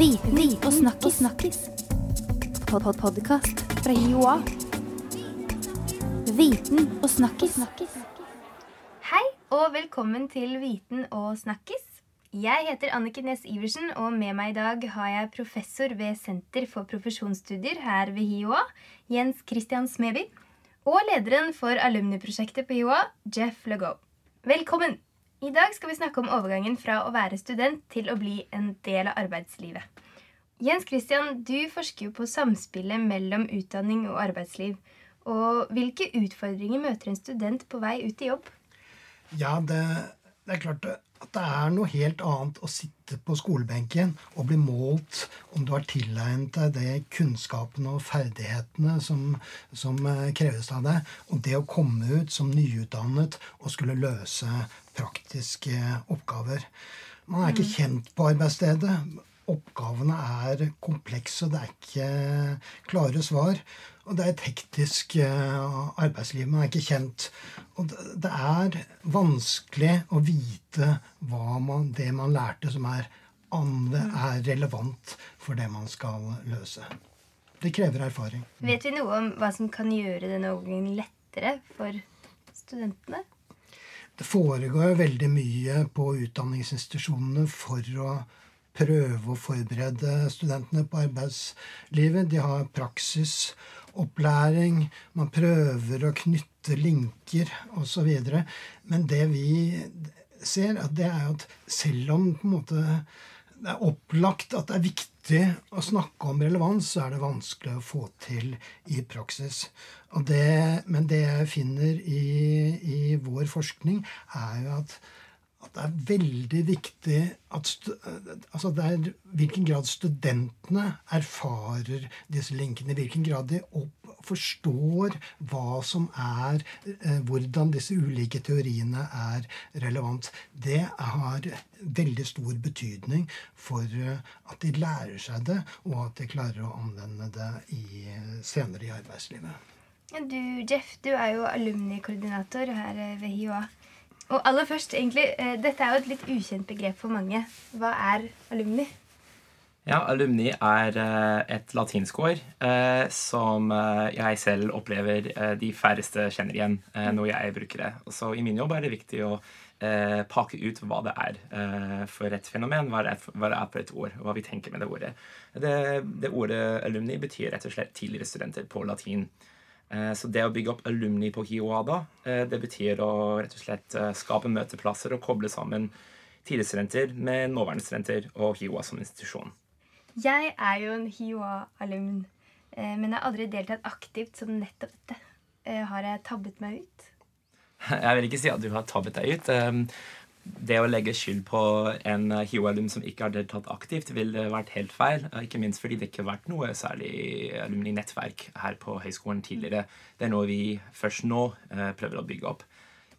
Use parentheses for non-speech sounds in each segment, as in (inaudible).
Viten og snakkis. snakkis. Pod -pod Podkast fra Joa. Viten og snakkis. Hei, og velkommen til Viten og snakkis. Jeg heter Anniken Næss Iversen, og med meg i dag har jeg professor ved Senter for profesjonsstudier her ved HiOA, Jens Christian Smeby, og lederen for alumniprosjektet på HiOA, Jeff Legault. Velkommen! I dag skal vi snakke om overgangen fra å være student til å bli en del av arbeidslivet. Jens Christian, du forsker jo på samspillet mellom utdanning og arbeidsliv. Og hvilke utfordringer møter en student på vei ut i jobb? Ja, det, det er klart at det er noe helt annet å sitte på skolebenken og bli målt om du har tilegnet deg de kunnskapene og ferdighetene som, som eh, kreves av deg, og det å komme ut som nyutdannet og skulle løse praktiske oppgaver. Man er ikke kjent på arbeidsstedet. Oppgavene er komplekse, og det er ikke klare svar. Og det er et hektisk eh, arbeidsliv. Man er ikke kjent. Og det, er vanskelig å vite hva man, det man lærte, som er, er relevant for det man skal løse. Det krever erfaring. Vet vi noe om hva som kan gjøre denne overgangen lettere for studentene? Det foregår veldig mye på utdanningsinstitusjonene for å prøve å forberede studentene på arbeidslivet. De har praksisopplæring, man prøver å knytte linker osv. Men det vi ser, det er at selv om måte det er opplagt at det er viktig å snakke om relevans, så er det vanskelig å få til i praksis. Det, men det jeg finner i, i, vår forskning, er jo at, at det er veldig viktig at altså det er hvilken grad studentene erfarer disse linkene. Hvilken grad de opp, forstår hva som er eh, Hvordan disse ulike teoriene er relevant. Det har veldig stor betydning for eh, at de lærer seg det, og at de klarer å anvende det i, senere i arbeidslivet. Du, Jeff, du er jo alumnikoordinator her ved HiOA. Og aller først, egentlig, Dette er jo et litt ukjent begrep for mange. Hva er alumni? Ja, alumni er et latinsk ord eh, som jeg selv opplever de færreste kjenner igjen når jeg bruker det. Så I min jobb er det viktig å eh, pakke ut hva det er eh, for et fenomen, hva det, er, for et ord, hva vi tenker med det ordet. Det, det ordet alumni betyr rett og slett tidligere studenter på latin. Så det å bygge opp alumni på HiOA da, det betyr å rett og slett skape møteplasser og koble sammen tidligere studenter med nåværende studenter og HiOA som institusjon. Jeg er jo en HiOA-alumn, men jeg har aldri deltatt aktivt som nettopp dette. Har jeg tabbet meg ut? (laughs) Jeg vil ikke si at du har tabbet deg ut. Det å legge skyld på en HiO-alum som ikke har deltatt aktivt, ville vært helt feil. Ikke minst fordi det ikke har vært noe særlig alumni-nettverk her på høyskolen tidligere. Det er noe vi først nå prøver å bygge opp.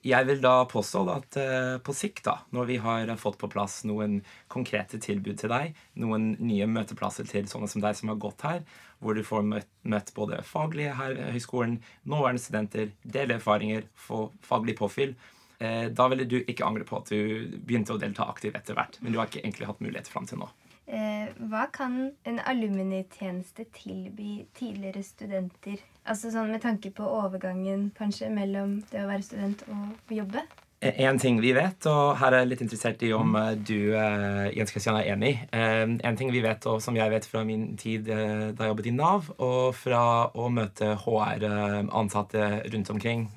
Jeg vil da påstå at på sikt, da, når vi har fått på plass noen konkrete tilbud til deg, noen nye møteplasser til sånne som deg som har gått her, hvor du får møtt både faglige her ved høyskolen, nåværende studenter, dele erfaringer, få faglig påfyll, da ville du ikke angre på at du begynte å delta aktivt etter hvert. Men du har ikke egentlig hatt mulighet fram til nå. Hva kan en alumnitjeneste tilby tidligere studenter? Altså sånn Med tanke på overgangen kanskje mellom det å være student og jobbe? En ting vi vet, og her er jeg litt interessert i om du Jens Christian, er enig En ting vi vet, og som jeg vet fra min tid da jeg jobbet i Nav, og fra å møte HR-ansatte rundt omkring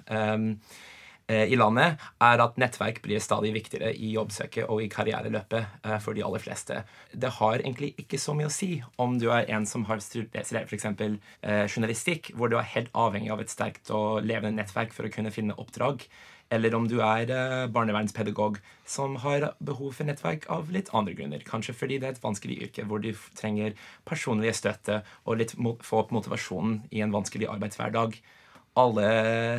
i landet, er at nettverk blir stadig viktigere i jobbsøket og i karriereløpet for de aller fleste. Det har egentlig ikke så mye å si om du er en som har studert f.eks. journalistikk, hvor du er helt avhengig av et sterkt og levende nettverk for å kunne finne oppdrag, eller om du er barnevernspedagog som har behov for nettverk av litt andre grunner. Kanskje fordi det er et vanskelig yrke hvor du trenger personlige støtte og litt få opp motivasjonen i en vanskelig arbeidshverdag alle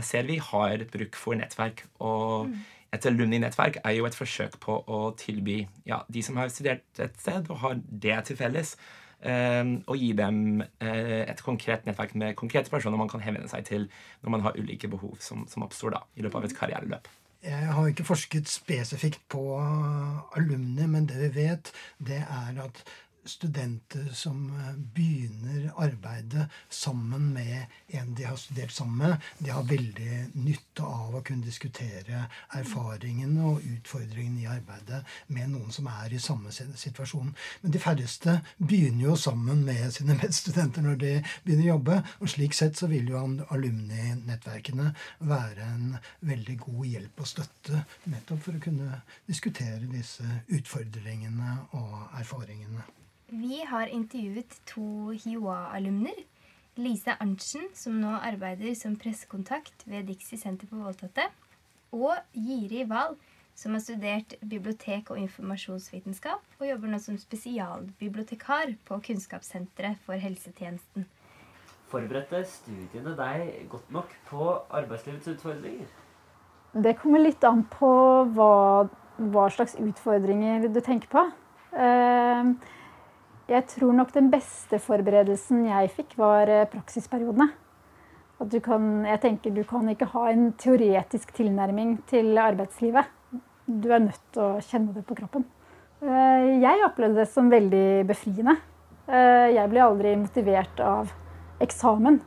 ser vi har bruk for nettverk. Og et alumni-nettverk er jo et forsøk på å tilby ja, de som har studert et sted og har det til felles, eh, å gi dem eh, et konkret nettverk med konkrete personer man kan henvende seg til når man har ulike behov som, som oppstår da, i løpet av et karriereløp. Jeg har ikke forsket spesifikt på alumni, men det vi vet, det er at studenter som eh, begynner arbeidet sammen med en de har studert sammen med. De har veldig nytte av å kunne diskutere erfaringene og utfordringene i arbeidet med noen som er i samme situasjon. Men de færreste begynner jo sammen med sine (laughs) medstudenter når de begynner å jobbe. Og slik sett så vil jo alumni-nettverkene være en veldig god hjelp og støtte nettopp for å kunne diskutere disse utfordringene og erfaringene. Vi har intervjuet to HiOA-alumner. Lise Arntzen, som nå arbeider som pressekontakt ved Dixie senter på voldtatte. Og Giri Wahl, som har studert bibliotek- og informasjonsvitenskap og jobber nå som spesialbibliotekar på Kunnskapssenteret for helsetjenesten. Forberedte studiene deg godt nok på arbeidslivets utfordringer? Det kommer litt an på hva, hva slags utfordringer du tenker på. Uh, jeg tror nok den beste forberedelsen jeg fikk, var eh, praksisperiodene. At kan, jeg tenker du kan ikke ha en teoretisk tilnærming til arbeidslivet. Du er nødt til å kjenne det på kroppen. Eh, jeg opplevde det som veldig befriende. Eh, jeg ble aldri motivert av eksamen.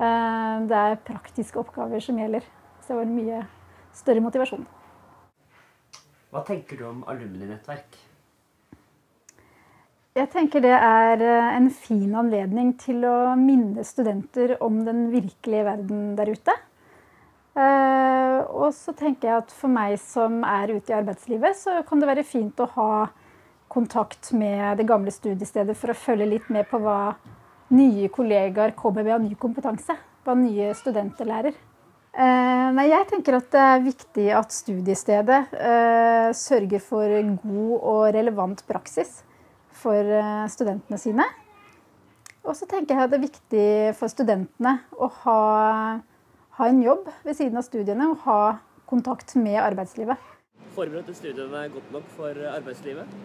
Det er praktiske oppgaver som gjelder. Så det var mye større motivasjon. Hva tenker du om alumninettverk? Jeg tenker det er eh, en fin anledning til å minne studenter om den virkelige verden der ute. Eh, og så tenker jeg at for meg som er ute i arbeidslivet, så kan det være fint å ha kontakt med det gamle studiestedet for å følge litt med på hva nye kollegaer kommer med av ny kompetanse. Hva nye studenter lærer. Eh, nei, jeg tenker at det er viktig at studiestedet sørger for god og relevant praksis for eh, studentene sine. Og så tenker jeg at det er viktig for studentene å ha, ha en jobb ved siden av studiene og ha kontakt med arbeidslivet. Forberedte studiene godt nok for arbeidslivet?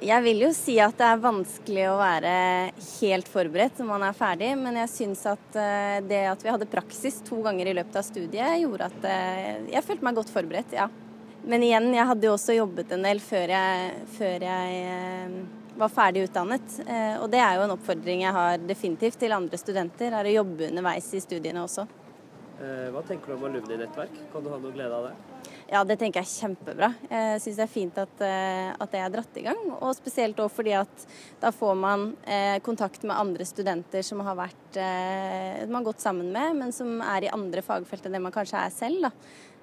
Jeg vil jo si at det er vanskelig å være helt forberedt når man er ferdig, men jeg syns at eh, det at vi hadde praksis to ganger i løpet av studiet, gjorde at eh, jeg følte meg godt forberedt, ja. Men igjen, jeg hadde jo også jobbet en del før jeg, før jeg eh, var ferdig utdannet. Eh, og det er jo en oppfordring jeg har definitivt til andre studenter, er å jobbe underveis i studiene også. Eh, hva tenker du om alumni-nettverk? Kan du ha noe glede av det? Ja, det tenker jeg er kjempebra. Jeg syns det er fint at, at, det er dratt i gang. Og spesielt også fordi at da får man eh, kontakt med andre studenter som har vært eh, man har gått sammen med, men som er i andre fagfelt enn det man kanskje er selv. Da.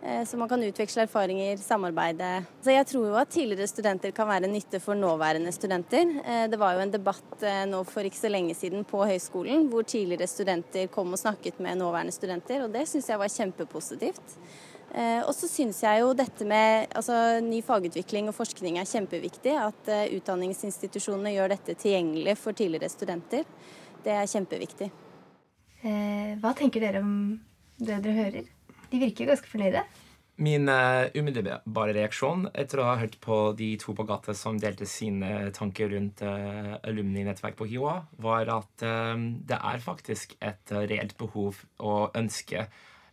Eh, så man kan utveksle erfaringer, samarbeide. Så jeg tror jo at tidligere studenter kan være nytte for nåværende studenter. Eh, det var jo en debatt eh, nå for ikke så lenge siden på høyskolen hvor tidligere studenter kom og snakket med nåværende studenter, og det syns jeg var kjempepositivt. Og så syns jeg jo dette med altså, ny fagutvikling og forskning er kjempeviktig. At utdanningsinstitusjonene gjør dette tilgjengelig for tidligere studenter. Det er kjempeviktig. hva tenker dere om det dere hører? De virker ganske fornøyde. Min umiddelbare reaksjon etter å ha hørt på de to på gata som delte sine tanker rundt uh, alumni-nettverk på HiOA, var at uh, det er faktisk et uh, reelt behov og ønske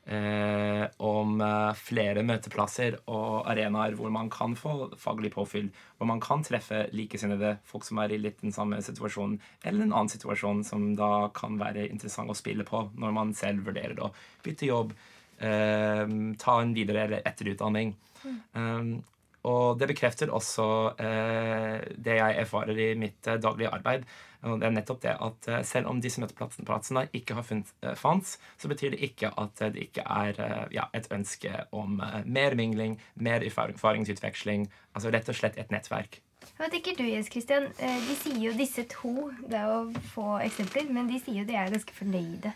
om flere møteplasser og arenaer hvor man kan få faglig påfyll, hvor man kan treffe likesinnede folk som er i litt den samme situasjonen, eller en annen situasjon som da kan være interessant å spille på når man selv vurderer å bytte jobb eh, ta en videre- eller etterutdanning. Mm. Um, og det bekrefter også eh, det jeg erfarer i mitt eh, daglige arbeid. Og det er nettopp det at eh, selv om disse møteplassene ikke har funnet eh, fantes, så betyr det ikke at det ikke er eh, ja, et ønske om mer mingling, mer erfaringsutveksling. Altså rett og slett et nettverk. Hva tenker du, Jens Christian? De sier jo disse to, det er å få eksempler, men de sier jo de er ganske fornøyde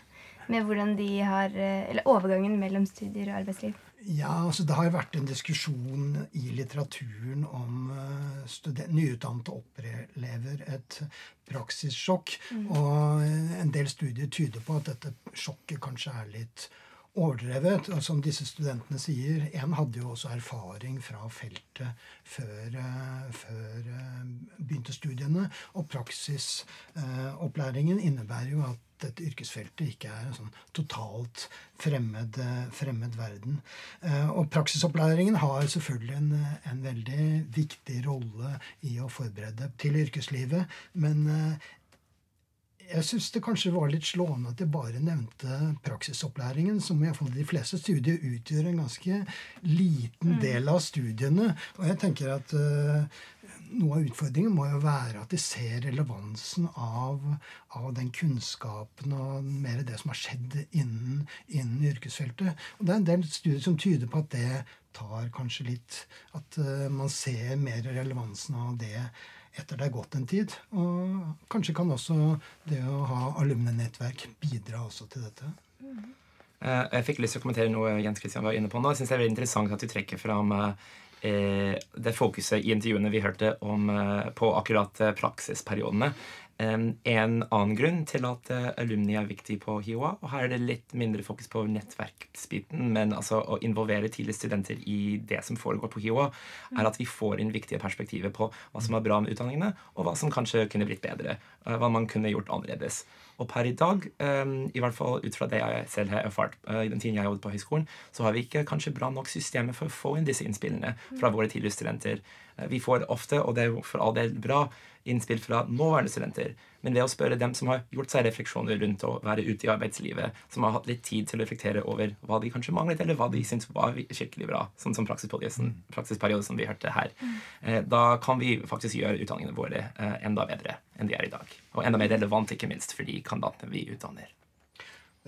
med hvordan de har eh, Eller overgangen mellom studier og arbeidsliv? Ja, altså Det har jo vært en diskusjon i litteraturen om uh, nyutdannede opplever et praksissjokk. Mm. Og en del studier tyder på at dette sjokket kanskje er litt overdrevet. Og som disse studentene sier, en hadde jo også erfaring fra feltet før, uh, før uh, begynte studiene. Og praksisopplæringen innebærer jo at dette yrkesfeltet ikke er en sånn totalt fremmed, fremmed verden. Og praksisopplæringen har selvfølgelig en, en veldig viktig rolle i å forberede til yrkeslivet. Men jeg syns det kanskje var litt slående at jeg bare nevnte praksisopplæringen, som i fall de fleste studier utgjør en ganske liten mm. del av studiene. Og jeg tenker at uh, noe av utfordringen må jo være at de ser relevansen av, av, den kunnskapen og mer det som har skjedd innen, innen, yrkesfeltet. Og det er en del studier som tyder på at det tar kanskje litt At uh, man ser mer relevansen av det etter det er gått en tid. Og kanskje kan også det å ha alumnenettverk bidra også til dette. Mm. Jeg fikk lyst til å kommentere noe Jens Christian var inne på nå. Jeg synes det er veldig interessant at du trekker fram eh, det fokuset i intervjuene vi hørte om eh, på akkurat praksisperiodene. En annen grunn til at uh, alumni er viktig på HiOA, og her er det litt mindre fokus på nettverksbiten, men altså å involvere tidligere studenter i det som foregår på HiOA, er at vi får inn viktige perspektiver på hva som er bra med utdanningene, og hva som kanskje kunne blitt bedre. Uh, hva man kunne gjort annerledes. Og per i dag, i hvert fall ut fra det jeg selv har erfart uh, i den tiden jeg jobbet på høyskolen, så har vi ikke kanskje bra nok systemer for å få inn disse innspillene fra våre tidligere studenter. Vi får ofte, og det er for all del bra, innspill fra nåværende studenter, men ved å spørre dem som har gjort seg refleksjoner rundt å være ute i arbeidslivet, som har hatt litt tid til å reflektere over hva de kanskje manglet, eller hva de syntes var skikkelig bra, sånn som praksisperiode, praksisperiode som vi hørte her, eh, da kan vi faktisk gjøre utdanningene våre eh, enda bedre enn de er i dag. Og enda mer relevant, ikke minst, for de kandidatene vi utdanner.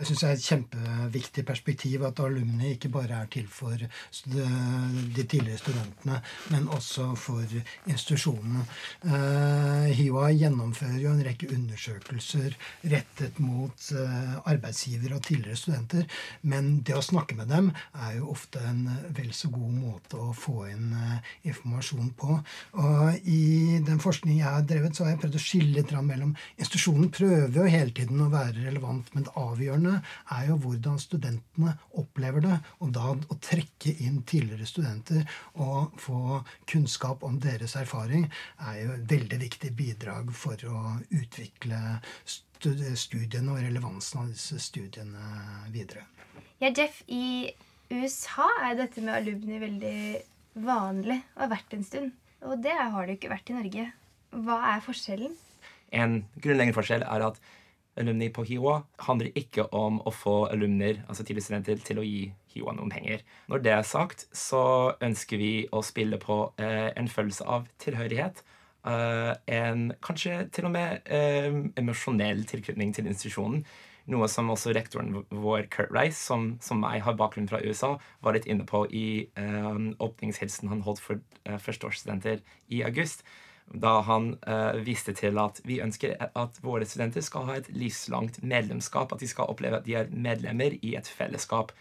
Det syns jeg er et kjempeviktig perspektiv at alumni ikke bare er til for de tidligere studentene, men også for institusjonene. Uh, HiOA gjennomfører jo en rekke undersøkelser rettet mot uh, arbeidsgivere og tidligere studenter, men det å snakke med dem er jo ofte en vel så god måte å få inn uh, informasjon på. Og I den forskningen jeg har drevet, så har jeg prøvd å skille litt mellom Institusjonen prøver jo hele tiden å være relevant, men det avgjørende avgjørende er jo hvordan studentene opplever det. Og da å trekke inn tidligere studenter og få kunnskap om deres erfaring er jo et veldig viktig bidrag for å utvikle studiene og relevansen av disse studiene videre. Ja, Jeff, i USA er dette med alumni veldig vanlig og har vært en stund. Og det har det jo ikke vært i Norge. Hva er forskjellen? En grunnleggende forskjell er at alumni på HiOA handler ikke om å få alumner, altså tidligere studenter, til å gi HiOA noen penger. Når det er sagt, så ønsker vi å spille på eh, en følelse av tilhørighet. Eh, en kanskje til og med eh, emosjonell tilknytning til institusjonen. Noe som også rektoren vår, Kurt Rice, som, som meg har bakgrunn fra USA, var litt inne på i eh, åpningshilsen han holdt for eh, førsteårsstudenter i august da han uh, viste til at vi ønsker at våre studenter skal ha et livslangt medlemskap. At de skal oppleve at de er medlemmer i et fellesskap.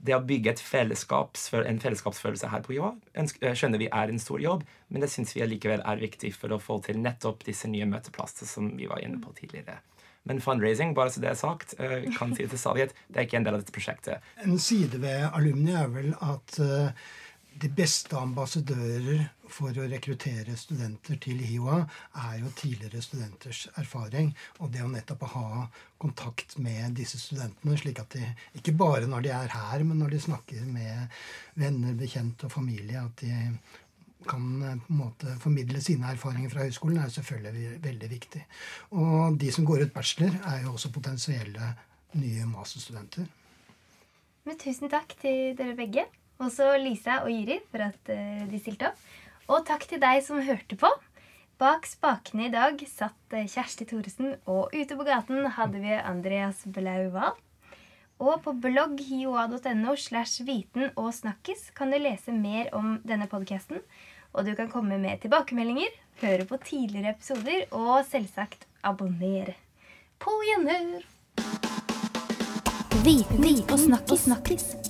Det å bygge en fellesskapsfølelse her på jobb eh, skjønner vi er en stor jobb, men det syns vi allikevel er viktig for å få til nettopp disse nye møteplassene som vi var inne på tidligere. Men fundraising, bare så det er sagt, uh, kan si til stadighet, det er ikke en del av dette prosjektet. En side ved alumni er vel at uh, de beste ambassadører for å rekruttere studenter til HiOA er jo tidligere studenters erfaring. Og det å nettopp ha kontakt med disse studentene, slik at de ikke bare når de er her, men når de snakker med venner, bekjente og familie, at de kan på en måte formidle sine erfaringer fra høyskolen, er selvfølgelig veldig viktig. Og de som går ut bachelor, er jo også potensielle nye masterstudenter. Men tusen takk til dere begge. Også Lisa og Jiri for at eh, de stilte opp. Og takk til deg som hørte på. Bak spakene i dag satt eh, Kjersti Thoresen, og ute på gaten hadde vi Andreas Blauval. Og på blogg hioa.no slash viten og snakkis kan du lese mer om denne podkasten. Og du kan komme med tilbakemeldinger, høre på tidligere episoder og selvsagt abonnere. På gjenhør! Viten og snakkis.